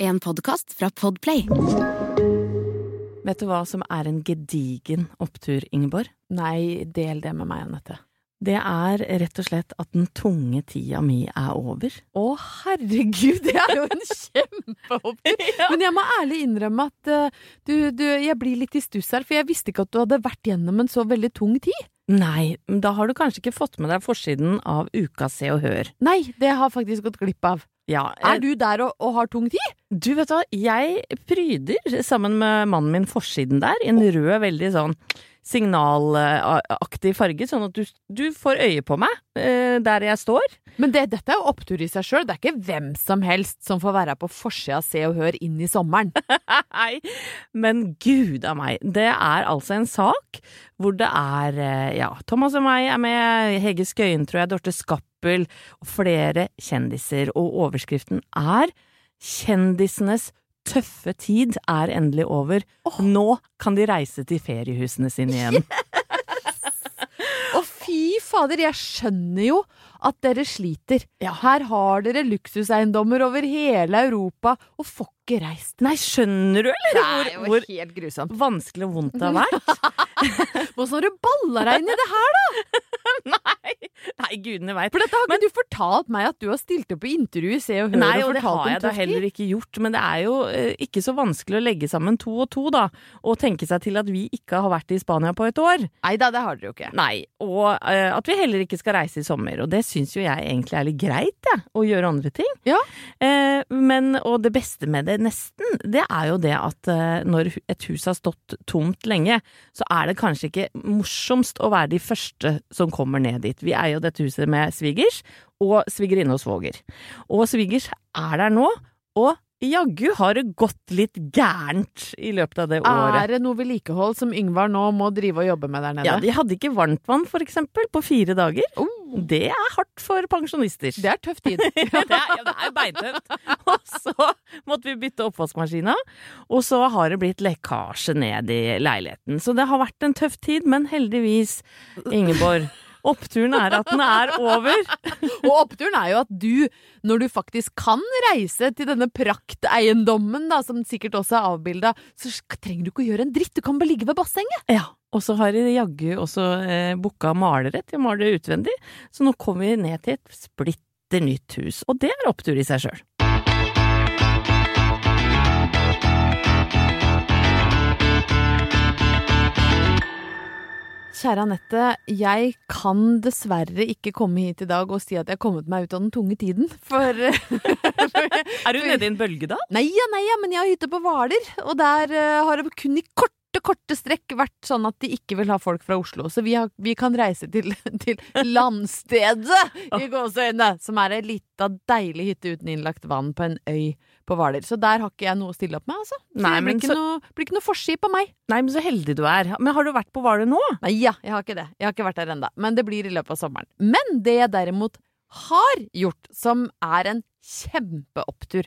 En podkast fra Podplay. Vet du hva som er en gedigen opptur, Ingeborg? Nei, del det med meg, Anette. Det er rett og slett at den tunge tida mi er over. Å, herregud, det er jo en kjempeopptur! Men jeg må ærlig innrømme at uh, du, du, jeg blir litt i stuss her, for jeg visste ikke at du hadde vært gjennom en så veldig tung tid. Nei, da har du kanskje ikke fått med deg forsiden av Uka Se og Hør. Nei, det har jeg faktisk gått glipp av. Ja, Er du der og, og har tung tid? Du vet hva, jeg pryder sammen med mannen min forsiden der, i en rød, veldig sånn signalaktig farge, sånn at du, du får øye på meg eh, der jeg står. Men det, dette er jo opptur i seg sjøl. Det er ikke hvem som helst som får være på forsida av Se og Hør inn i sommeren. Nei, men gud a meg. Det er altså en sak hvor det er eh, ja, Thomas og meg er med, Hege Skøyen, tror jeg, Dorte Skappel og flere kjendiser, og overskriften er Kjendisenes tøffe tid er endelig over. Nå kan de reise til feriehusene sine igjen. Å, fy fader, jeg skjønner jo at dere sliter. Her har dere luksuseiendommer over hele Europa og får ikke reist. Nei, skjønner du, eller? Det er jo helt grusomt. hvor vanskelig og vondt det har vært? Hvordan har du balla deg inn i det her, da? Nei, nei gudene veit. For dette har ikke du fortalt meg at du har stilt opp på intervju i Se og Hør Nei, og og det har jeg da heller ikke gjort, men det er jo eh, ikke så vanskelig å legge sammen to og to, da, og tenke seg til at vi ikke har vært i Spania på et år. Nei da, det har dere jo ikke. Nei, og eh, at vi heller ikke skal reise i sommer, og det syns jo jeg egentlig er litt greit, jeg, å gjøre andre ting. Ja. Eh, men, og det beste med det, nesten, det er jo det at eh, når et hus har stått tomt lenge, så er det kanskje ikke morsomst å være de første som kommer ned dit. Vi eier jo dette huset med svigers, og svigerinne og svoger. Og svigers er der nå, og jaggu har det gått litt gærent i løpet av det året. Er det noe vedlikehold som Yngvar nå må drive og jobbe med der nede? Ja, de hadde ikke varmtvann, for eksempel, på fire dager. Oh. Det er hardt for pensjonister. Det er tøff tid. det er, ja, det er beintøft. Og så måtte vi bytte oppvaskmaskina, og så har det blitt lekkasje ned i leiligheten. Så det har vært en tøff tid, men heldigvis, Ingeborg, oppturen er at den er over. Og oppturen er jo at du, når du faktisk kan reise til denne prakteiendommen, da, som sikkert også er avbilda, så trenger du ikke å gjøre en dritt. Du kan bare ligge ved bassenget. Ja, og så har de jaggu også eh, booka malere til å male utvendig, så nå kommer vi ned til et splitter nytt hus, og det er opptur i seg sjøl. Kjære Anette, jeg kan dessverre ikke komme hit i dag og si at jeg har kommet meg ut av den tunge tiden, for Er du nede i en bølge da? Nei ja, nei ja, men jeg har hytte på Hvaler, og der uh, har det kun i korte, korte strekk vært sånn at de ikke vil ha folk fra Oslo. Så vi, har, vi kan reise til, til landstedet i gåseøynene, som er ei lita, deilig hytte uten innlagt vann på en øy på Hvaler. Så der har ikke jeg noe å stille opp med, altså. Så Nei, det blir ikke, så- noe, blir ikke noe forskip på meg. Nei, men så heldig du er. Men har du vært på Hvaler nå? Nei, ja, jeg har ikke det. Jeg har ikke vært der ennå. Men det blir i løpet av sommeren. Men det jeg derimot har gjort, som er en kjempeopptur,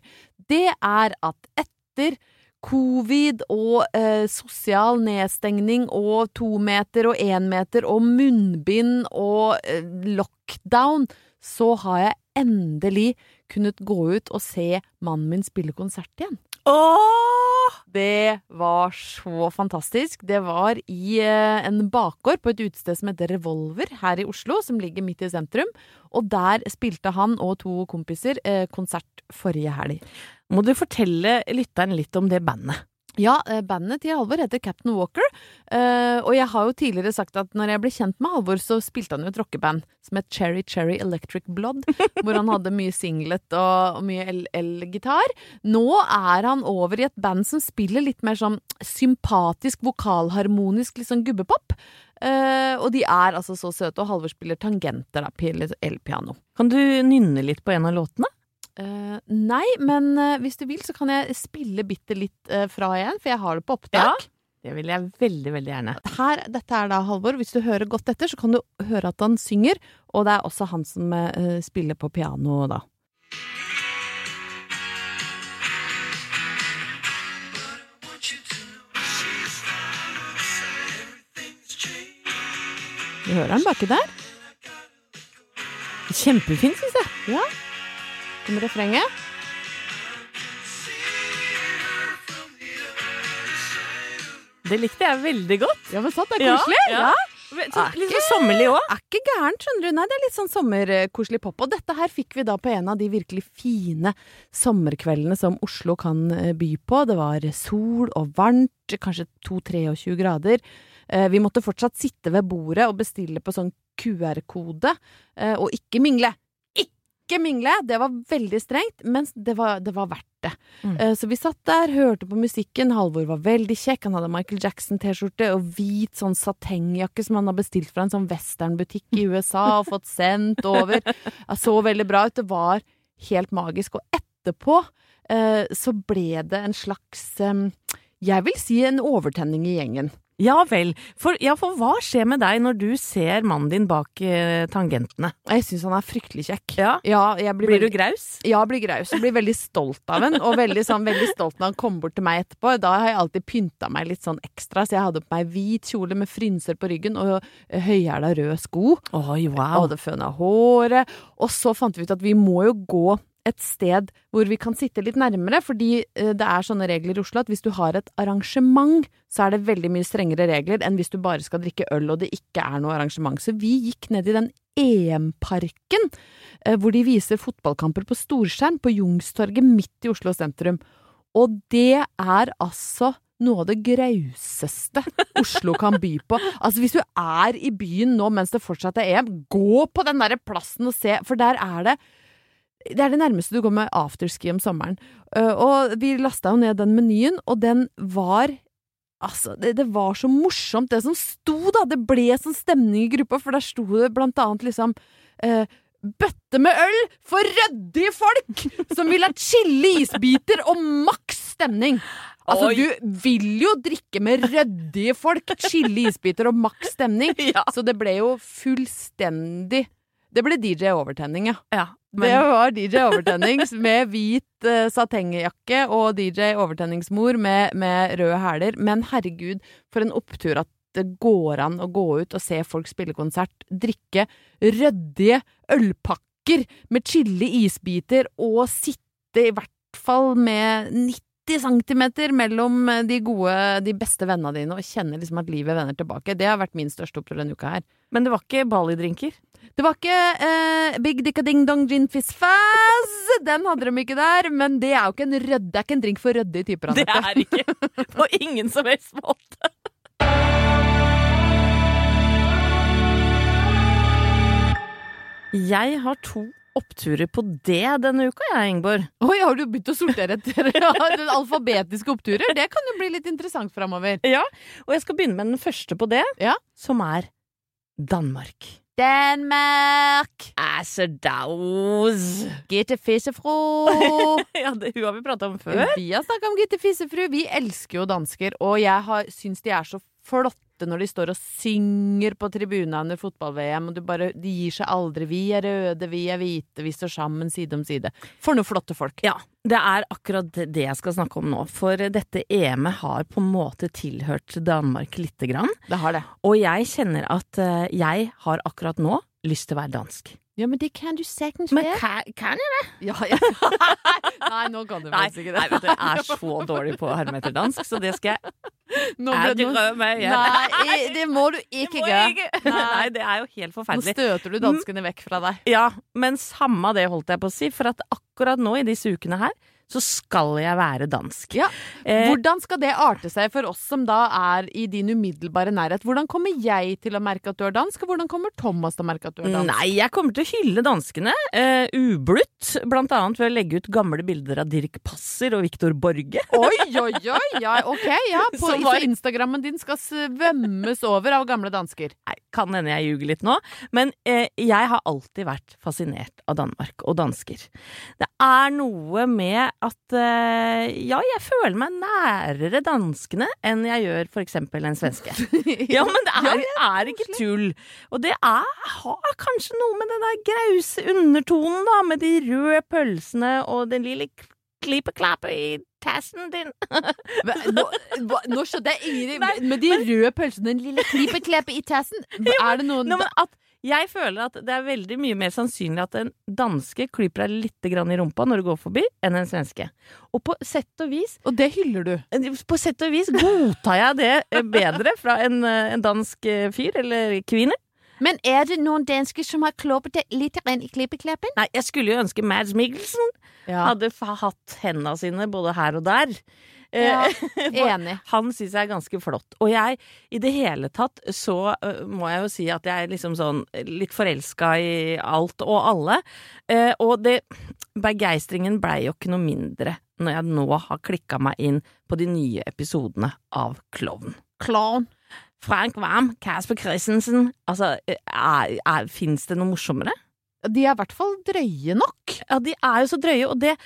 det er at etter covid og eh, sosial nedstengning og to meter og én meter og munnbind og eh, lockdown, så har jeg endelig kunnet gå ut og se mannen min spille konsert igjen. Åh! Det var så fantastisk. Det var i eh, en bakgård på et utested som heter Revolver her i Oslo, som ligger midt i sentrum. Og der spilte han og to kompiser eh, konsert forrige helg. Må du fortelle lytteren litt om det bandet? Ja, eh, bandet til Halvor heter Captain Walker, eh, og jeg har jo tidligere sagt at når jeg ble kjent med Halvor, så spilte han jo et rockeband som het Cherry Cherry Electric Blood, hvor han hadde mye singlet og, mye el-gitar. Nå er han over i et band som spiller litt mer sånn sympatisk, vokalharmonisk, litt sånn gubbepop. Uh, og de er altså så søte, og Halvor spiller tangenter, da, elpiano. Kan du nynne litt på en av låtene? Eh, nei, men uh, hvis du vil, så kan jeg spille bitte litt uh, fra igjen, for jeg har det på opptak. Det vil jeg veldig, veldig gjerne. Her, dette er da Halvor. Hvis du hører godt etter, så kan du høre at han synger, og det er også han som spiller på piano da. Du hører han baki der? Kjempefint, syns jeg. Ja. Kommer refrenget. Det likte jeg veldig godt. Ja, men sant, det er koselig. Ja, ja. Så, litt sånn sommerlig òg. Er ikke gærent, skjønner du. Nei, det er litt sånn sommerkoselig pop. Og dette her fikk vi da på en av de virkelig fine sommerkveldene som Oslo kan eh, by på. Det var sol og varmt, kanskje 2-23 grader. Eh, Vi måtte fortsatt sitte ved bordet og bestille på sånn QR-kode, eh, og ikke mingle. Ikke mingle! Det var veldig strengt, men det var, det var verdt det. Mm. Uh, Så vi satt der, hørte på musikken. Halvor var veldig kjekk. Han hadde Michael Jackson-T-skjorte og hvit sånn satengjakke som han har bestilt fra en sånn westernbutikk i USA og fått sendt over. Jeg så veldig bra ut. Det var helt magisk. Og etterpå uh, så ble det en slags um, Jeg vil si en overtenning i gjengen. Ja vel. For, ja, for hva skjer med deg når du ser mannen din bak eh, tangentene? Jeg syns han er fryktelig kjekk. Ja. Ja, jeg blir, Blir du graus? Ja, blir graus og blir veldig stolt av henne Og veldig, sånn, veldig stolt når han kommer bort til meg etterpå. Da har jeg alltid pynta meg litt sånn ekstra, så jeg hadde på meg hvit kjole med frynser på ryggen og høyhæla røde sko. Oi, Og det føna håret. Og så fant vi ut at vi må jo gå et sted hvor vi kan sitte litt nærmere, fordi eh, det er sånne regler i Oslo at hvis du har et arrangement, så er det veldig mye strengere regler enn hvis du bare skal drikke øl og det ikke er noe arrangement. Så vi gikk ned i den EM-parken, eh, hvor de viser fotballkamper på storskjerm på Jungstorget midt i Oslo sentrum. Og det er altså noe av det grauseste Oslo kan by på. Altså Hvis du er i byen nå mens det fortsatt er EM, gå på den derre plassen og se, for der er det det er det nærmeste du med afterski om sommeren. Uh, og vi lasta jo ned den menyen, og den var Altså, det, det var så morsomt, det som sto, da. Det ble sånn stemning i gruppa, for der sto det blant annet liksom eh, Bøtte med øl for ryddige folk som vil ha chille isbiter og maks stemning. Altså, Oi. du vil jo drikke med ryddige folk. Chille isbiter og maks stemning. Ja. Så det ble jo fullstendig Det ble DJ overtenning, ja. ja. Det var DJ Overtennings med hvit uh, satengjakke og DJ overtenningsmor med, med røde hæler. Men herregud, for en opptur at det går an å gå ut og se folk spille konsert, drikke ryddige ølpakker med chili isbiter og sitte i hvert fall med 90 centimeter mellom de gode, de beste vennene dine og kjenne liksom at livet vender tilbake. Det har vært min største opptur denne uka her. Men det var ikke Bali-drinker? Det var ikke eh, Big Dicka Ding Dong Gin Fizz Fazz! Den hadde de ikke der, men det er jo ikke en rød, det er ikke en drink for ryddige typer. Det er ikke på ingen som helst måte. Jeg har to oppturer på det denne uka, jeg, Ingeborg. Oi, har du begynt å sortere etter ja, alfabetiske oppturer? Det kan jo bli litt interessant framover. Ja, og jeg skal begynne med den første på det, Ja. som er Danmark. Danmark! Assedaus. Gitte Fissefro! Ja, det, hun har vi prata om før. Vi har snakka om Gitte Fissefru. Vi elsker jo dansker, og jeg har, syns de er så flotte når de står og synger på tribunene under fotball-VM, og du bare, de gir seg aldri. Vi er røde, vi er hvite, vi står sammen side om side. For noen flotte folk. Ja, det er akkurat det jeg skal snakke om nå. For dette EM-et har på en måte tilhørt Danmark lite grann. Det har det. Og jeg kjenner at eh, jeg har akkurat nå lyst til å være dansk. Ja, men det kan du sekkens Men kan, kan jeg det? Ja, ja. Nei, nå kan du faktisk ikke det. nei, vet du, jeg er så dårlig på å herme etter dansk, så det skal jeg Nå ble du ergrø meg igjen. Nei, det må du ikke gjøre. Nei, det er jo helt forferdelig. Nå støter du danskene vekk fra deg. Ja, men samme det holdt jeg på å si, for at akkurat nå i disse ukene her, så skal jeg være dansk. Ja. Eh, Hvordan skal det arte seg for oss som da er i din umiddelbare nærhet? Hvordan kommer jeg til å merke at du er dansk, og hvordan kommer Thomas til å merke at du er dansk? Nei, jeg kommer til å hylle danskene. Uh, ublutt, blant annet ved å legge ut gamle bilder av Dirk Passer og Viktor Borge. Oi, oi, oi! Ja, ok, ja. På, så var- Instagrammen din skal svømmes over av gamle dansker. Nei, kan hende jeg ljuger litt nå, men uh, jeg har alltid vært fascinert av Danmark og dansker. Det er noe med at uh, ja, jeg føler meg nærere danskene enn jeg gjør eksempel en svenske. Ja, men det er, er ikke tull. Og det er, har kanskje noe med den der grause undertonen, da, med de røde pølsene og den lille klippe-klappe i tassen din. Nå, nå skjønte jeg ingenting. Med de røde pølsene, den lille klippekleppet i tassen. Er det noen men at jeg føler at det er veldig mye mer sannsynlig at en danske klyper deg litt grann i rumpa når du går forbi, enn en svenske. Og på sett og vis Og det hyller du. På sett og vis godtar jeg det eh, bedre fra en, eh, en dansk eh, fyr eller kvinne. Men er det noen dansker som har kloppet det litt i klippekleppen? Nei, jeg skulle jo ønske Mads Mikkelsen Ja, hadde hatt hendene sine både her og der. Eh, Ja, enig. Han syns jeg er ganske flott. Og jeg, i det hele tatt, så øh, må jeg jo si at jeg er liksom sånn litt forelska i alt og alle. Eh, og det Begeistringen blei jo ikke noe mindre når jeg nå har klikka meg inn på de nye episodene av Klovn. Klovn. Frank Wam, Casper Christensen Altså, fins det noe morsommere? De er i hvert fall drøye nok. Ja, de er jo så drøye, og det eh,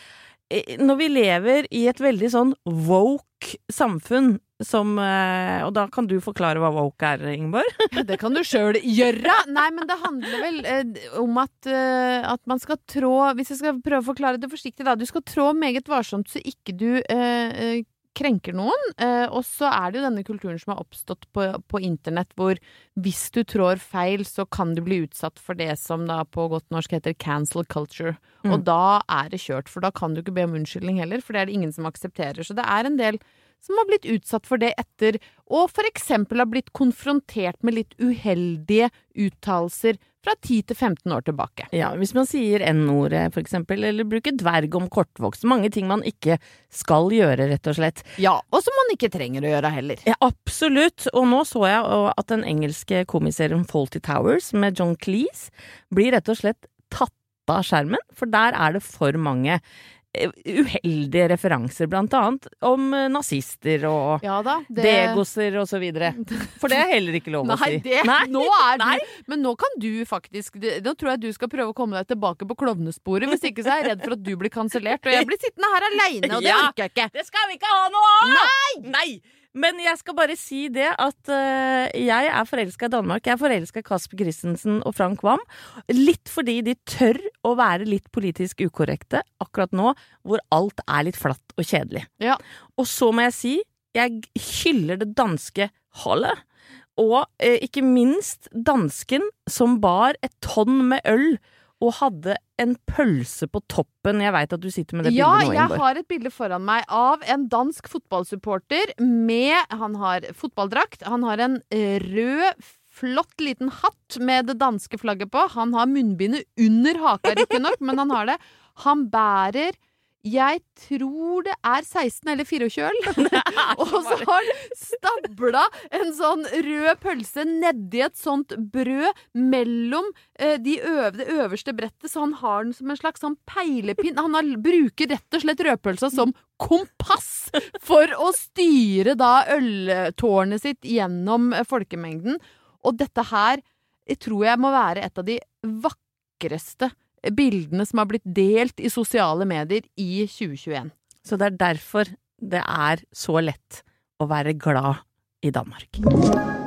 Når vi lever i et veldig sånn woke samfunn som eh, Og da kan du forklare hva woke er, Ingeborg? Det kan du sjøl gjøre! Nei, men det handler vel eh, om at, eh, at man skal trå Hvis jeg skal prøve å forklare det forsiktig, da. Du skal trå meget varsomt så ikke du eh, eh, krenker noen. Eh, og så er det jo denne kulturen som har oppstått på, på internett, hvor hvis du trår feil, så kan du bli utsatt for det som da på godt norsk heter cancel culture. Mm. Og da er det kjørt, for da kan du ikke be om unnskyldning heller, for det er det ingen som aksepterer. Så det er en del som har blitt utsatt for det etter, og for eksempel har blitt konfrontert med litt uheldige uttalelser fra 10 til 15 år tilbake. Ja, hvis man sier n-ordet, eksempel, eller bruker dverg om kortvokst. Mange ting man ikke skal gjøre, rett og slett. Ja, og som man ikke trenger å gjøre heller. Ja, absolutt. Og nå så jeg at den engelske komiserien Faulty Towers med John Cleese blir rett og slett tatt av skjermen, for der er det for mange uheldige referanser, blant annet om eh, nazister og Ja da. det- degoser og så videre. For det er heller ikke lov å si. det, nå er du Nei. Men nå kan du faktisk Nå tror jeg du skal prøve å komme deg tilbake på klovnesporet. Hvis ikke så er jeg redd for at du blir kansellert, og jeg blir sittende her aleine, og det Ja. orker jeg ikke. Det skal vi ikke ha noe av! Nei! Nei! Men jeg skal bare si det at uh, jeg er forelska i Danmark. Jeg er forelska i Kasper Christensen og Frank Wam. Litt fordi de tør å være litt politisk ukorrekte akkurat nå, hvor alt er litt flatt og kjedelig. Ja. Og så må jeg si, jeg hyller det danske hallet. Og uh, ikke minst dansken som bar et tonn med øl og hadde en pølse på toppen. Jeg veit at du sitter med det Ja, bildet nå, Ja, jeg har et bilde foran meg av en dansk fotballsupporter med Han har fotballdrakt, han har en rød Flott liten hatt med det danske flagget på. Han har munnbindet under haka, riktignok, men han har det. Han bærer jeg tror det er 16 eller 24 øl. Og så har han stabla en sånn rød pølse nedi et sånt brød mellom eh, de øv det øverste brettet, så han har den som en slags sånn peilepinn. Han har, bruker rett og slett rødpølsa som kompass for å styre da øltårnet sitt gjennom eh, folkemengden. Og dette her jeg tror jeg må være et av de vakreste bildene som har blitt delt i sosiale medier i 2021. Så det er derfor det er så lett å være glad i Danmark.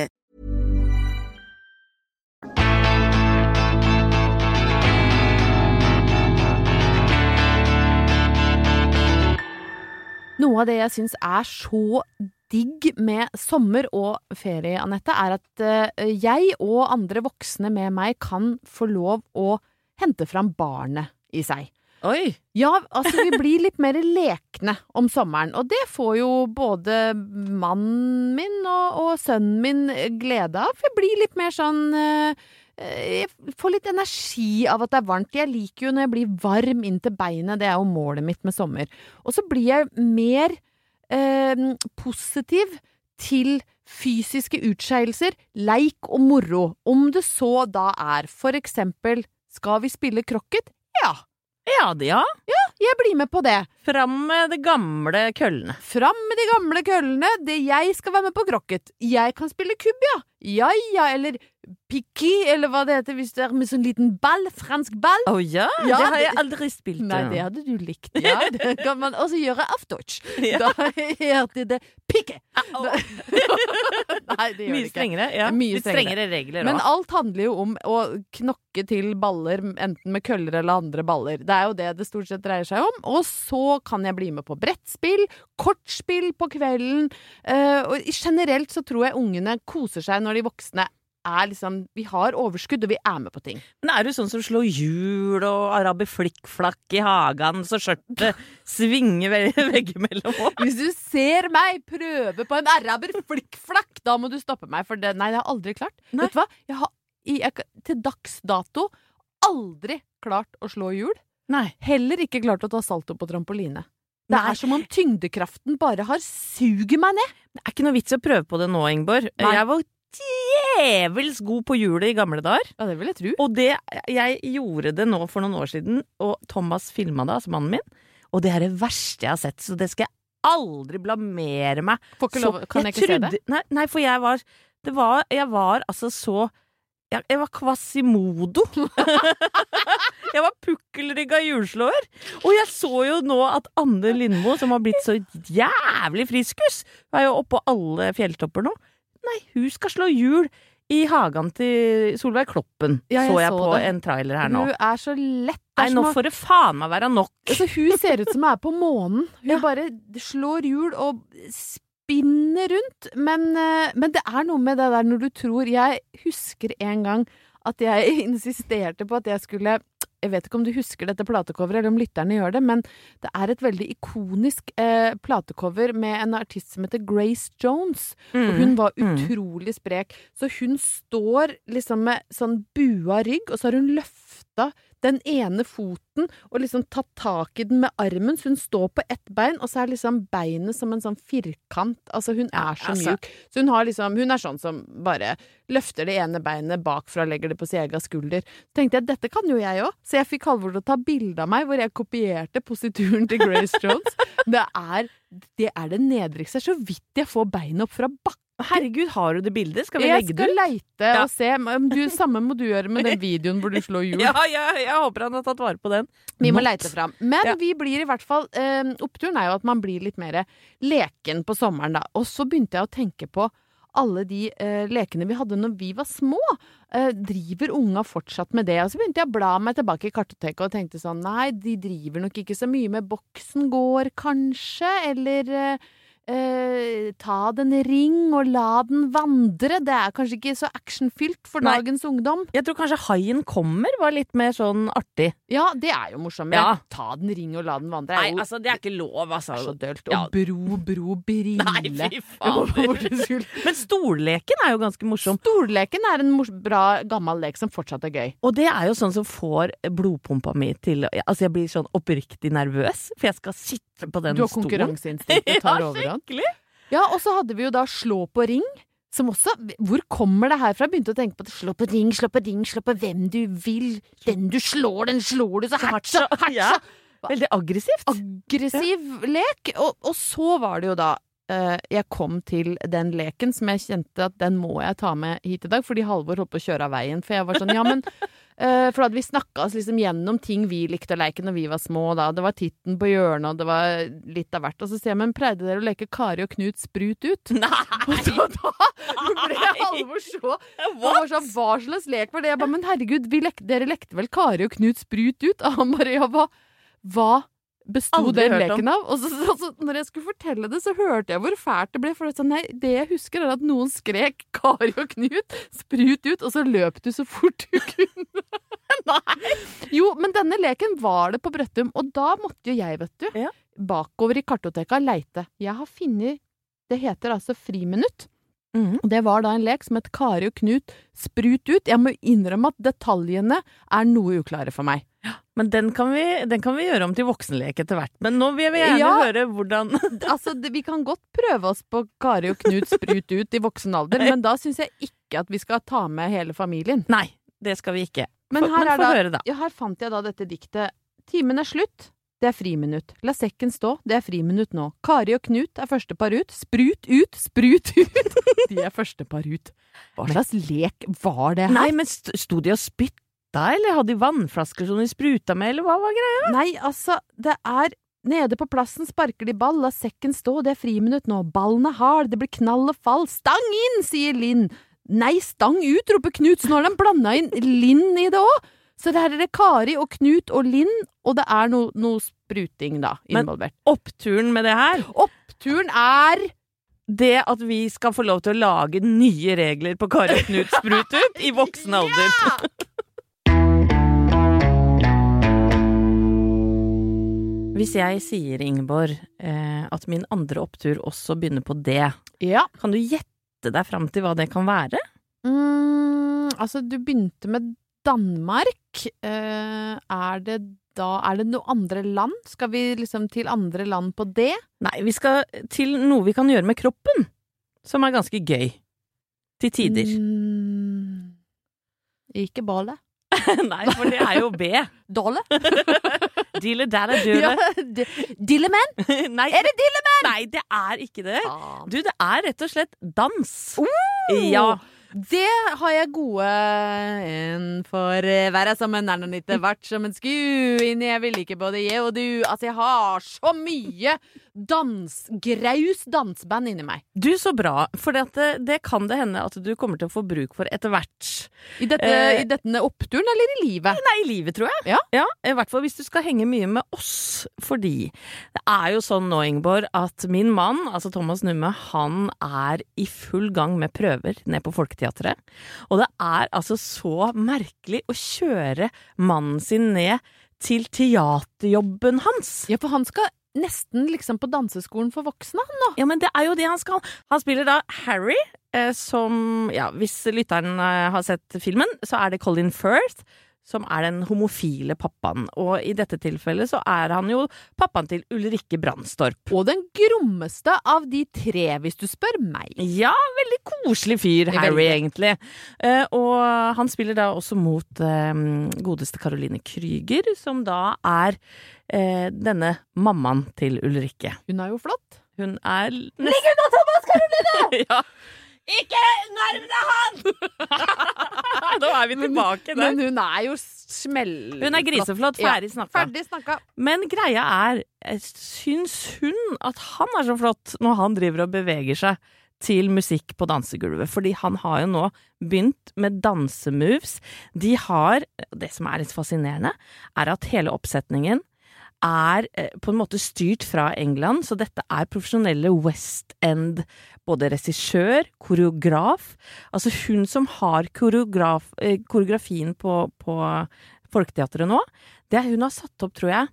Noe av det jeg syns er så digg med sommer og ferie, Anette, er at eh, jeg og andre voksne med meg kan få lov å hente fram barnet i seg. Oi! Ja, altså vi blir litt mer lekne om sommeren, og det får jo både mannen min og, og sønnen min glede av. Vi blir litt mer sånn eh, Jeg får litt energi av at det er varmt. Jeg liker jo når jeg blir varm inn til beinet, det er jo målet mitt med sommer. Og så blir jeg mer eh, positiv til fysiske utskeielser, leik og moro. Om det så da er for eksempel skal vi spille krokket? Ja, Ja, det, ja. jeg blir med på det. Fram med de gamle køllene. Fram med de gamle køllene. Det jeg skal være med på krokket. Jeg kan spille kubb, ja. Ja ja, eller piqué, eller hva det heter hvis du er med sånn liten ball. Fransk ball. Å ja? Ja, det har jeg aldri spilt. Nei, det hadde du likt. Ja, det kan man også gjøre auf Deutsch. Ja. Da heter det pikke. Au. Nei, det gjør Mye det ikke. strengere. Ja. Mye Litt strengere. regler regler Men alt handler jo om å knokke til baller, enten med køller eller andre baller. Det er jo det det stort sett dreier seg om. Og så kan jeg bli med på brettspill, kortspill på kvelden. eh, og generelt så tror jeg ungene koser seg når de voksne er liksom Vi har overskudd, og vi er med på ting. Men er du sånn som slår hjul og araber flikkflakk i hagen så skjørtet svinger ve- veggimellom òg? Hvis du ser meg prøve på en araber flikkflakk, da må du stoppe meg, for det Nei, det har jeg aldri klart. Nei. Vet du hva? Jeg har i, jeg, til dags dato aldri klart å slå hjul. Nei. Heller ikke klart å ta salto på trampoline. Det er som om tyngdekraften bare har suget meg ned. Det er ikke noe vits i å prøve på det nå, Ingeborg. Jeg var djevels god på hjulet i gamle dager. Ja, det vil jeg tro. Og det, jeg gjorde det nå for noen år siden, og Thomas filma det, altså mannen min. Og det er det verste jeg har sett, så det skal jeg aldri blamere meg Får ikke så- lov, kan jeg ikke se det? Nei, nei, for jeg var Det var Jeg var altså så Jeg, jeg var kvasimodo. jeg var pukkelrygga hjulslåer. Og jeg så jo nå at Anne Lindmo, som har blitt så jævlig friskus, er jo oppå alle fjelltopper nå. Nei, hun skal slå hjul i hagen til Solveig Kloppen, Ja, så jeg så på det. en trailer her nå. Hun er så lett. Nei, nå får det faen meg være nok. Altså, hun ser ut som hun er på månen. Hun Ja. bare slår hjul og spinner rundt. Men, eh, men det er noe med det der når du tror Jeg husker en gang at jeg insisterte på at jeg skulle jeg vet ikke om du husker dette platecoveret, eller om lytterne gjør det, men det er et veldig ikonisk eh, platecover med en artist som heter Grace Jones. Og hun var Mm. utrolig sprek. Så hun står liksom med sånn bua rygg, og så har hun løfta den ene foten og liksom tatt tak i den med armen, så hun står på ett bein, og så er liksom beinet som en sånn firkant. Altså, hun er så altså. mjuk. Så hun har liksom Hun er sånn som bare løfter det ene beinet bakfra og legger det på sin egen skulder. Så tenkte jeg dette kan jo jeg òg, så jeg fikk Halvor til å ta bilde av meg hvor jeg kopierte posituren til Grace Jones. Det er det, er det nedrigste. Så vidt jeg får beinet opp fra bakken. Herregud, har du det bildet? Skal vi Jeg legge det ut? Jeg skal leite og se. Du, samme må du gjøre med den videoen hvor du slår hjul. Ja, ja, jeg håper han har tatt vare på den. Vi må leite fram. Men Ja. vi blir i hvert fall eh, Oppturen er jo at man blir litt mer leken på sommeren, da. Og så begynte jeg å tenke på alle de eh, lekene vi hadde når vi var små. Eh, driver unga fortsatt med det? Og så begynte jeg å bla meg tilbake i kartoteket og tenkte sånn Nei, de driver nok ikke så mye med boksen går, kanskje? Eller eh, eh, ta den ring og la den vandre. Det er kanskje ikke så actionfylt for Nei. dagens ungdom. Jeg tror kanskje Haien kommer var litt mer sånn artig. Ja, det er jo morsomt. Ja. Ta den ring og la den vandre. Nei, altså, det er ikke lov, det er så altså. dølt. Ja. Og bro, bro, brille. Nei, fy fader. Men stolleken er jo ganske morsom. Stolleken er en bra, gammel lek som fortsatt er gøy. Og det er jo sånn som får blodpumpa mi til Altså, jeg blir sånn oppriktig nervøs, for jeg skal sitte på den Du har konkurranseinstinktet konkurranseinstinkt tar overhånd. han Ja, og så hadde vi jo da slå på ring. Som også Hvor kommer det her fra? Jeg begynte å tenke på at Slå på ring, slå på ring, slå på hvem du vil. Den du slår, den slår du så hardt, så hardt, så Veldig aggressivt. aggressiv lek. Og, og så var det jo da uh, jeg kom til den leken som jeg kjente at den må jeg ta med hit i dag, fordi Halvor holdt på å kjøre av veien. For jeg var sånn, ja, men For da hadde vi snakka oss liksom gjennom ting vi likte å leke når vi var små. da. Det var Titten på hjørnet, og det var litt av hvert. Og så sier jeg, men pleide dere å leke Kari og Knut sprut ut? Nei! Og så da ble Halvor så var sånn, Hva slags lek var det? Jeg bare, men herregud, vi lek, dere lekte vel Kari og Knut sprut ut? Og han bare, ja, hva, hva besto den leken om. av? Og så, så, så, når jeg skulle fortelle det, så hørte jeg hvor fælt det ble. For det, nei, det jeg husker, er at noen skrek Kari og Knut sprut ut, og så løp du så fort du kunne. nei! Jo, men denne leken var det på Brøttum, og da måtte jo jeg, vet du, Ja. bakover i kartoteka leite. Jeg har funnet Det heter altså friminutt. Mm. Og Det var da en lek som het Kari og Knut sprut ut. Jeg må innrømme at detaljene er noe uklare for meg. Men den kan, vi, den kan vi gjøre om til voksenlek etter hvert. Men nå vil jeg gjerne Ja. høre hvordan Altså, Vi kan godt prøve oss på Kari og Knut sprut ut i voksen alder, men da syns jeg ikke at vi skal ta med hele familien. Nei, det skal vi ikke. Men her, er da, høre, da. Ja, her fant jeg da dette diktet. Timen er slutt. Det er friminutt. La sekken stå. Det er friminutt nå. Kari og Knut er første par ut. Sprut ut, sprut ut. De er første par ut. Hva slags lek var det her? Nei, men sto de og spytta, eller hadde de vannflasker som de spruta med, eller hva var greia? Nei, altså, det er Nede på plassen sparker de ball, la sekken stå, det er friminutt nå. Ballen er hard, det blir knall og fall. Stang inn, sier Linn. Nei, stang ut, roper Knut, så nå har de blanda inn Linn i det òg. Så det her er det Kari og Knut og Linn, og det er noe, no spruting, da, Men- Oppturen med det her, Oppturen er det at vi skal få lov til å lage nye regler på Kari og Knut sprut ut i voksen alder. Hvis jeg sier, Ingeborg, eh, at min andre opptur også begynner på D, Ja. kan du gjette deg fram til hva det kan være? Mm, altså, du begynte med Danmark. Eh, er det da Er det noe andre land? Skal vi liksom til andre land på D? Nei, vi skal til noe vi kan gjøre med kroppen, som er ganske gøy. Til tider. Mm, ikke ballet. Nei, for det er jo B. Dolle? Dille dæra døle. Dillemenn? Nei, Er det Dillemenn? nei, det er ikke det. Du, det er rett og slett dans. Oh! Ja. Det har jeg gode En for være som en nærnanitte, vært som en sku inni jeg vil ikke både jeg og du. Altså, jeg har så mye dans, graus danseband inni meg. Du, så bra. For det, det kan det hende at du kommer til å få bruk for etter hvert. I, dette, Eh. I denne oppturen eller i livet? Nei, i livet, tror jeg. Ja. I hvert fall hvis du skal henge mye med oss. Fordi det er jo sånn nå, Ingeborg, at min mann, altså Thomas Numme, han er i full gang med prøver ned på Folketeatret. Og det er altså så merkelig å kjøre mannen sin ned til teaterjobben hans. Ja, for han skal nesten liksom på danseskolen for voksne, han nå. Ja, men det er jo det han skal. Han spiller da Harry, eh, som Ja, hvis lytteren eh, har sett filmen, så er det Colin Firth. Som er den homofile pappaen, og i dette tilfellet så er han jo pappaen til Ulrikke Brandstorp. Og den grommeste av de tre, hvis du spør meg. Ja, veldig koselig fyr. Harry, egentlig. Uh, og han spiller da også mot uh, godeste Caroline Krüger, som da er uh, denne mammaen til Ulrikke. Hun er jo flott. Hun er Ligg unna Thomas, Caroline! ja. Ikke nærm deg han! da er vi tilbake der. Men hun er jo smell... Hun er griseflott, ferdig snakka. Ferdig snakka. Men greia er, jeg syns hun at han er så flott når han driver og beveger seg til musikk på dansegulvet, fordi han har jo nå begynt med dansemoves. De har Det som er litt fascinerende, er at hele oppsetningen er eh, på en måte styrt fra England, så dette er profesjonelle West End, både regissør, koreograf Altså hun som har koreograf, eh, koreografien på, på Folketeatret nå, det er hun har satt opp, tror jeg,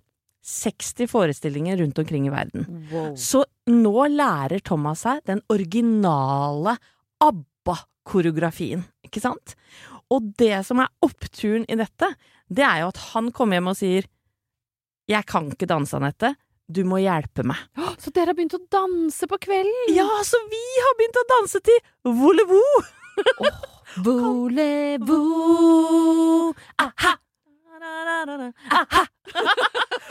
60 forestillinger rundt omkring i verden. Wow. Så nå lærer Thomas seg den originale ABBA-koreografien, ikke sant? Og det som er oppturen i dette, det er jo at han kommer hjem og sier Jeg kan ikke danse, Anette. Du må hjelpe meg. Så dere har begynt å danse på kvelden? Ja, så vi har begynt å danse til Volevo! Volevo Aha! Aha!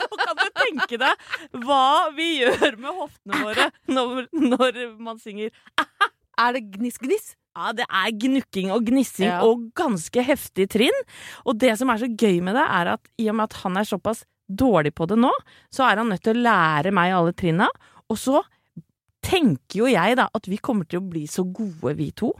Og kan du tenke deg hva vi gjør med hoftene våre når, når man synger Er det gniss-gniss? Ja, det er gnukking og gnissing Ja. og ganske heftig trinn. Og det som er så gøy med det, er at i og med at han er såpass dårlig på det nå, så er han nødt til å lære meg alle trinna. Og så tenker jo jeg da at vi kommer til å bli så gode, vi to.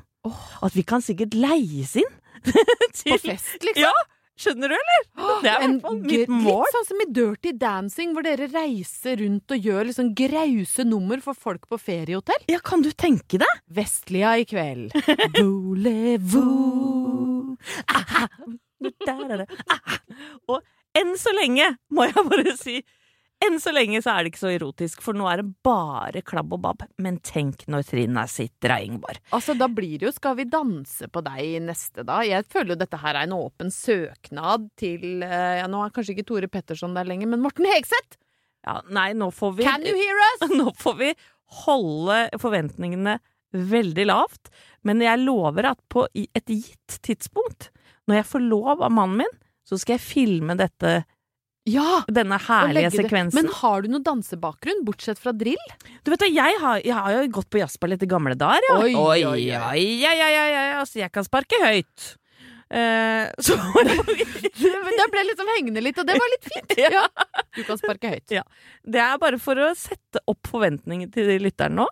At vi kan sikkert leies inn. til, På fest, liksom? Ja, skjønner du, eller? Det er i hvert fall mitt mål. Litt sånn som i Dirty Dancing, hvor dere reiser rundt og gjør liksom grause nummer for folk på feriehotell. Ja, kan du tenke deg? Vestlia i kveld. Boulevou. Aha. er det. Aha. Og enn så lenge, må jeg bare si, Enn så lenge så er det ikke så erotisk, for nå er det bare klabb og babb. Men tenk når Trina sitter av Ingeborg. Altså, da blir det jo Skal vi danse på deg neste, da? Jeg føler jo dette her er en åpen søknad til eh, ja, Nå er kanskje ikke Tore Petterson der lenger, men Morten Hegseth! Ja, nei, nå får vi Can you hear us? Nå får vi holde forventningene veldig lavt, men jeg lover at på et gitt tidspunkt, når jeg får lov av mannen min, så skal jeg filme dette, Ja! denne herlige sekvensen. Men har du noen dansebakgrunn, bortsett fra drill? Du vet jeg har, jeg har jo gått på jazzballett i gamle dager, ja. Oi, oi, oi. oi, oi, oi, altså jeg kan sparke høyt. Eh, så det ble liksom hengende litt, og det var litt fint. Ja. Du kan sparke høyt. Ja. Det er bare for å sette opp forventningene til lytteren nå.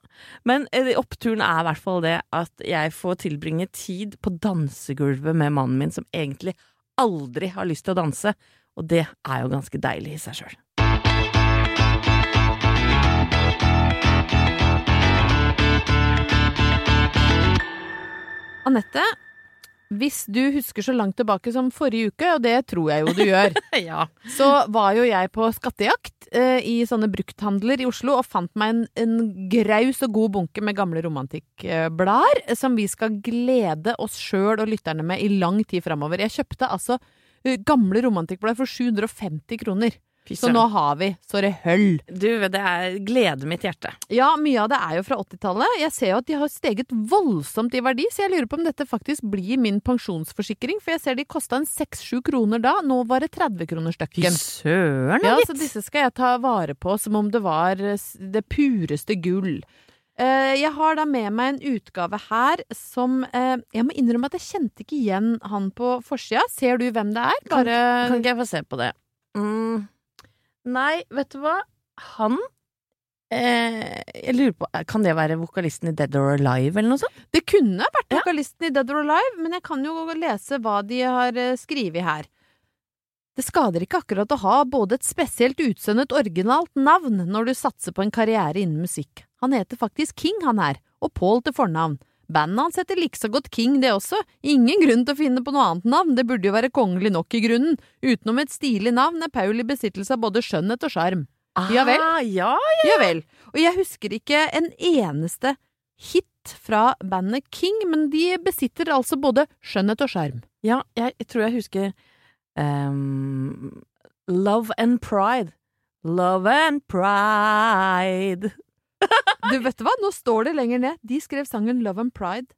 Men eh, oppturen er i hvert fall det at jeg får tilbringe tid på dansegulvet med mannen min, som egentlig aldri har lyst til å danse. Og det er jo ganske deilig i seg sjøl. Anette, hvis du husker så langt tilbake som forrige uke, og det tror jeg jo du gjør, Ja. så var jo jeg på skattejakt eh, i sånne brukthandler i Oslo og fant meg en, en graus og god bunke med gamle romantikkblader eh, som vi skal glede oss sjøl og lytterne med i lang tid framover. Jeg kjøpte altså eh, gamle romantikkblader for 750 kroner. Så nå har vi så det høll. Du, det er gleder mitt hjerte. Ja, mye av det er jo fra 80-tallet. Jeg ser jo at de har steget voldsomt i verdi, så jeg lurer på om dette faktisk blir min pensjonsforsikring. For jeg ser de kosta en 6-7 kroner da. Nå var det 30 kroner Fy stykken. søren, Ja, gitt. så disse skal jeg ta vare på som om det var eh, det pureste gull. Eh, Jeg har da med meg en utgave her som eh, Jeg må innrømme at jeg kjente ikke igjen han på forsida. Ser du hvem det er? Kan- Kan ikke jeg få se på det? Mm. Nei, vet du hva? Han eh, Jeg lurer på Kan det være vokalisten i Dead or Alive, eller noe sånt? Det kunne vært Ja. vokalisten i Dead or Alive, men jeg kan jo lese hva de har eh, skrevet her. Det skader ikke akkurat å ha både et spesielt utseende og originalt navn når du satser på en karriere innen musikk. Han heter faktisk King, han her, og Paul til fornavn. Bandet hans heter likså godt King, det også. Ingen grunn til å finne på noe annet navn, det burde jo være kongelig nok i grunnen. Utenom et stilig navn er Paul i besittelse av både skjønnhet og sjarm. Ja vel. Ja, ja, Ja vel. Og jeg husker ikke en eneste hit fra bandet King, men de besitter altså både skjønnhet og sjarm. ja jeg, jeg tror jeg husker um, Love and Pride. Love and Pride. Du vet hva, nå står det lenger ned. De skrev sangen Love and Pride.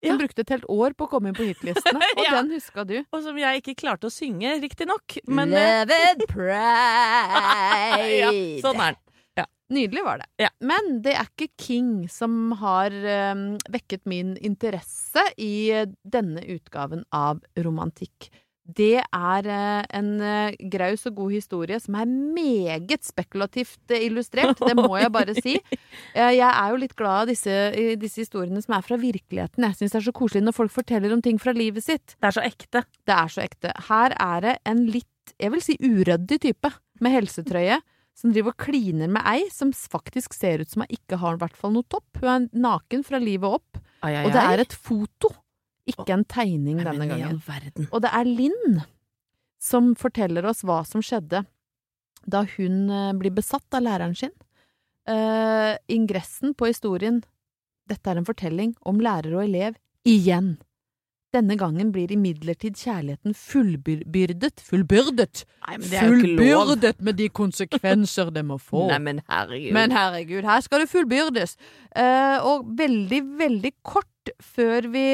Den Ja. brukte et helt år på å komme inn på hitlistene, og Ja. den huska du. Og som jeg ikke klarte å synge, riktignok. Men eh, Love and Pride. ja, sånn er den. Nydelig var det. Ja. Men det er ikke King som har um, vekket min interesse i eh, denne utgaven av romantikk. Det er eh, en eh, graus og god historie som er meget spekulativt eh, illustrert, det må jeg bare si. Jeg er jo litt glad av disse, disse historiene som er fra virkeligheten. Jeg syns det er så koselig når folk forteller om ting fra livet sitt. Det er så ekte. Det er så ekte. Her er det en litt, jeg vil si uryddig type, med helsetrøye, som driver og kliner med ei som faktisk ser ut som hun ikke har i hvert fall noe topp. Hun er naken fra livet opp, Ai, ai, og det er et foto, ikke en tegning denne gangen. Og det er Linn som forteller oss hva som skjedde da hun eh, blir besatt av læreren sin. Uh, ingressen på historien Dette er en fortelling om lærer og elev igjen. Denne gangen blir imidlertid kjærligheten fullbyrdet Fullbyrdet! Nei, men. Fullbyrdet med de konsekvenser det må få. Nei, men herregud. Men herregud, her skal det fullbyrdes. Uh, og veldig, veldig kort før vi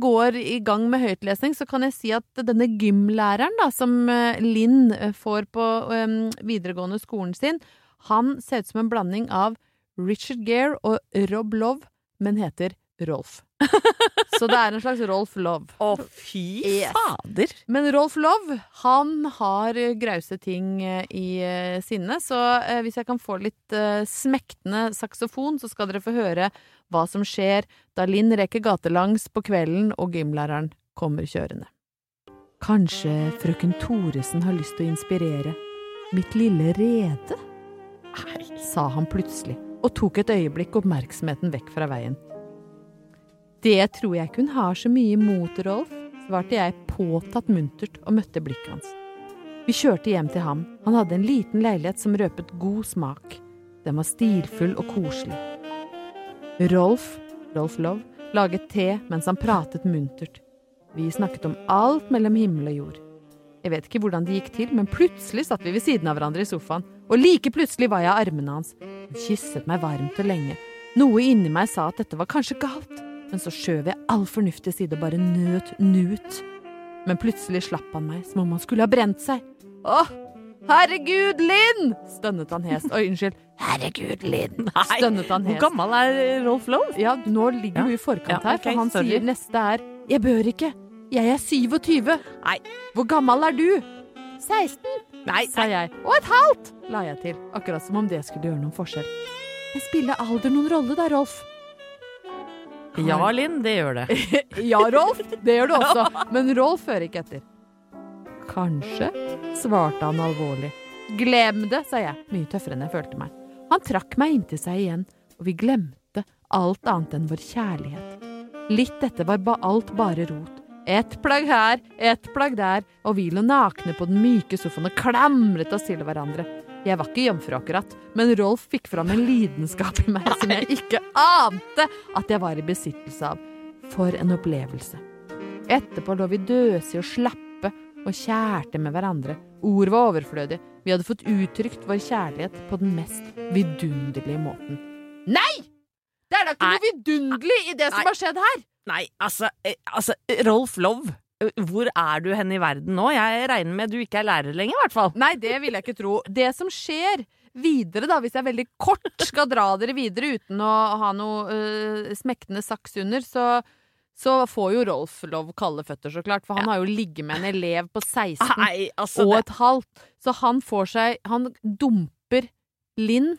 går i gang med høytlesning, så kan jeg si at denne gymlæreren da, som eh, Linn eh, får på um, videregående skolen sin, han ser ut som en blanding av Richard Gere og Rob Love, men heter Rolf. Så det er en slags Rolf Love. Å, fy Yes. fader. Men Rolf Love, han har grause ting eh, i eh, sinne, så eh, hvis jeg kan få litt smektende saksofon, så skal dere få høre hva som skjer da Linn reker gatelangs på kvelden og gymlæreren kommer kjørende. Kanskje frøken Thoresen har lyst til å inspirere mitt lille rede? sa han plutselig, og tok et øyeblikk oppmerksomheten vekk fra veien. Det tror jeg ikke hun har så mye imot, Rolf, svarte jeg påtatt muntert og møtte blikket hans. Vi kjørte hjem til ham. Han hadde en liten leilighet som røpet god smak. Den var stilfull og koselig. Rolf, Rolf Love, laget te mens han pratet muntert. Vi snakket om alt mellom himmel og jord. Jeg vet ikke hvordan det gikk til, men plutselig satt vi ved siden av hverandre i sofaen, og like plutselig var jeg i armene hans. Han kysset meg varmt og lenge. Noe inni meg sa at dette var kanskje galt, men så skjøv jeg all fornuft til side og bare nøt nut. Men plutselig slapp han meg, som om han skulle ha brent seg. Åh, herregud, Linn! stønnet han hest. Oi, unnskyld. Herregud, Linn! stønnet han hest. Hvor gammel er Rolf Love? Ja, nå ligger Ja. i forkant Ja, her, for han sorry. sier neste er Jeg bør ikke. Jeg er 27. Nei. Hvor gammel er du? 16, Nei, sa jeg. Og et halvt, la jeg til. Akkurat som om det skulle gjøre noen forskjell. Men spiller alder noen rolle da, Rolf? Ja, Linn, det gjør det. Ja, Rolf. Det gjør du også. Men Rolf hører ikke etter. Kanskje, svarte han alvorlig. Glem det, sa jeg, mye tøffere enn jeg følte meg. Han trakk meg inntil seg igjen, og vi glemte alt annet enn vår kjærlighet. Litt etter var ba alt bare rot. Ett plagg her, ett plagg der, og vi lå nakne på den myke sofaen og klamret oss til hverandre. Jeg var ikke jomfru akkurat, men Rolf fikk fram en lidenskap i meg som jeg ikke ante at jeg var i besittelse av. For en opplevelse. Etterpå lå vi døsige og slappe og kjærte med hverandre. Ord var overflødige. Vi hadde fått uttrykt vår kjærlighet på den mest vidunderlige måten. Nei! Det er da ikke noe vidunderlig i det som har skjedd her! Nei, altså, eh, altså Rolf Love, hvor er du hen i verden nå? Jeg regner med du ikke er lærer lenger, i hvert fall. Nei, det vil jeg ikke tro. Det som skjer videre, da, hvis jeg veldig kort skal dra dere videre uten å ha noe uh, smektende saks under, så, så får jo Rolf lov kalde føtter, så klart. For han har jo ligget med en elev på 16 Nei, altså og det, et halvt. Så han får seg Han dumper Linn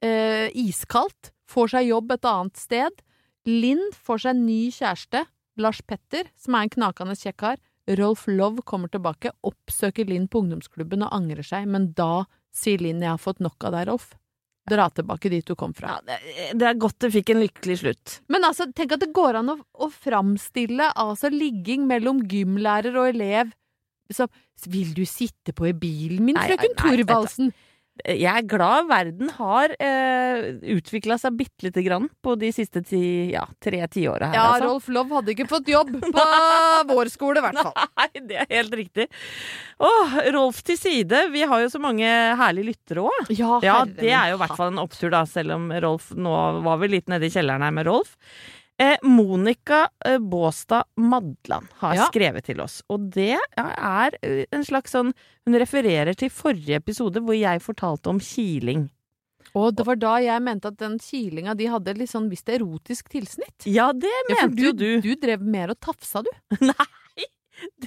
eh, iskaldt. Får seg jobb et annet sted. Linn får seg ny kjæreste, Lars Petter, som er en knakende kjekk kar. Rolf Love kommer tilbake, oppsøker Linn på ungdomsklubben og angrer seg, men da sier Linn 'jeg har fått nok av deg, Rolf'. Dra tilbake dit du kom fra. ja, det, det er godt det fikk en lykkelig slutt. Men altså, tenk at det går an å, å framstille altså ligging mellom gymlærer og elev som 'Vil du sitte på i bilen min, frøken Thorvaldsen?' Jeg er glad verden har eh, utvikla seg bitte lite grann på de siste ti, ja, tre tiåra her, Ja, altså. Rolf Love hadde ikke fått jobb på vår skole, i hvert fall. Nei, det er helt riktig. Åh, Rolf til side. Vi har jo så mange herlige lyttere òg. Ja, Ja, det er jo i hvert fall en opptur, da, selv om Rolf Nå var vi litt nede i kjelleren her med Rolf. Eh, Monica eh, Båstad Madland har Ja. skrevet til oss, og det er eh, en slags sånn Hun refererer til forrige episode hvor jeg fortalte om kiling. Og det var da jeg mente at den kilinga de hadde litt sånn visst erotisk tilsnitt. Ja, det Ja, for mente jo du. Du drev mer og tafsa, du. Nei,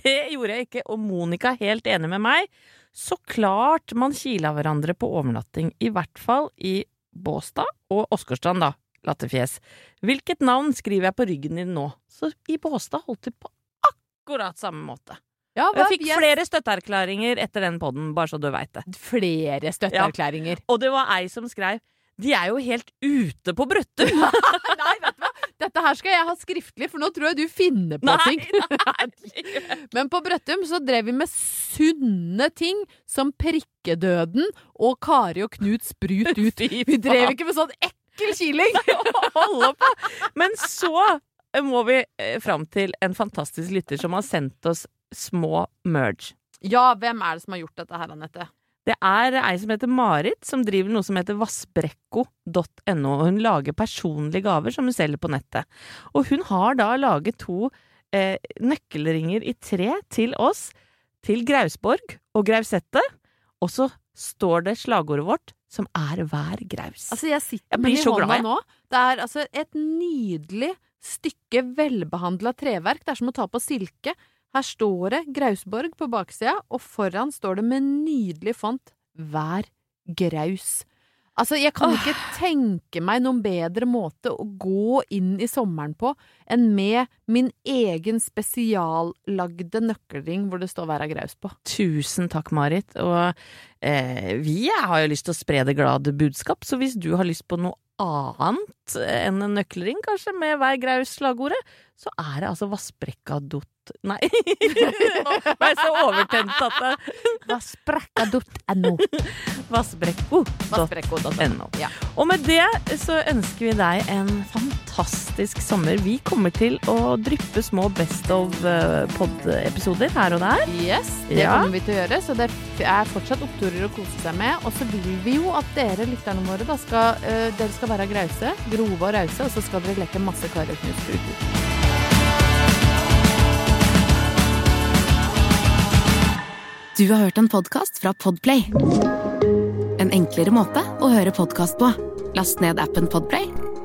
det gjorde jeg ikke, og Monica er helt enig med meg. Så klart man kila hverandre på overnatting, i hvert fall i Båstad og Åsgårdstrand, da. Latterfjes. Hvilket navn skriver jeg på ryggen din nå? Så i Båstad holdt de på akkurat samme måte. Ja, hva, jeg fikk flere støtteerklæringer etter den podden, bare så du veit det. flere støtteerklæringer. Og det var ei som skrev De er jo helt ute på Brøttum! Nei, vet du hva? Dette her skal jeg ha skriftlig, for nå tror jeg du finner på ting. nei. Men på Brøttum så drev vi med sunne ting som prikkedøden og Kari og Knut sprut ut. Vi drev ikke med sånn ekkel kiling! holde på. Men så må vi eh, fram til en fantastisk lytter som har sendt oss små merge. Ja, hvem er det som har gjort dette her, Anette? Det er ei som heter Marit, som driver noe som heter vassbrekko.no. og Hun lager personlige gaver som hun selger på nettet. Og hun har da laget to eh, nøkkelringer i tre til oss, til Grausborg og Grausette. Og så står det slagordet vårt, som er hver graus. Altså, jeg sitter med den i hånda nå. Det er altså et nydelig stykke velbehandla treverk. Det er som å ta på silke. Her står det Grausborg på baksida, og foran står det med nydelig font Hver graus. Altså, jeg kan ikke tenke meg noen bedre måte å gå inn i sommeren på enn med min egen spesiallagde nøkkelring hvor det står 'Vera Graus' på. Tusen takk, Marit. Og eh, vi har jo lyst til å spre det glade budskap, så hvis du har lyst på noe annet enn en nøkkelring, kanskje, med Vær Graus-slagordet, så er det altså Vassbrekkadott Nei, nå ble jeg så overtent at det Vassbrekkadott.no. Vassbrekko.no. Vassbrekko.no. Ja. Og med det så ønsker vi deg en fantastisk sommer. Vi kommer til å dryppe små Best of eh, pod-episoder her og der. Yes, det Ja. kommer vi til å gjøre, så det er fortsatt oppturer å kose seg med. Og så vil vi jo at dere, lytterne våre, da skal, uh, dere skal være grause, grove og rause, og så skal dere leke masse og Du har hørt en podkast fra Podplay. En enklere måte å høre podkast på. Last ned appen Podplay,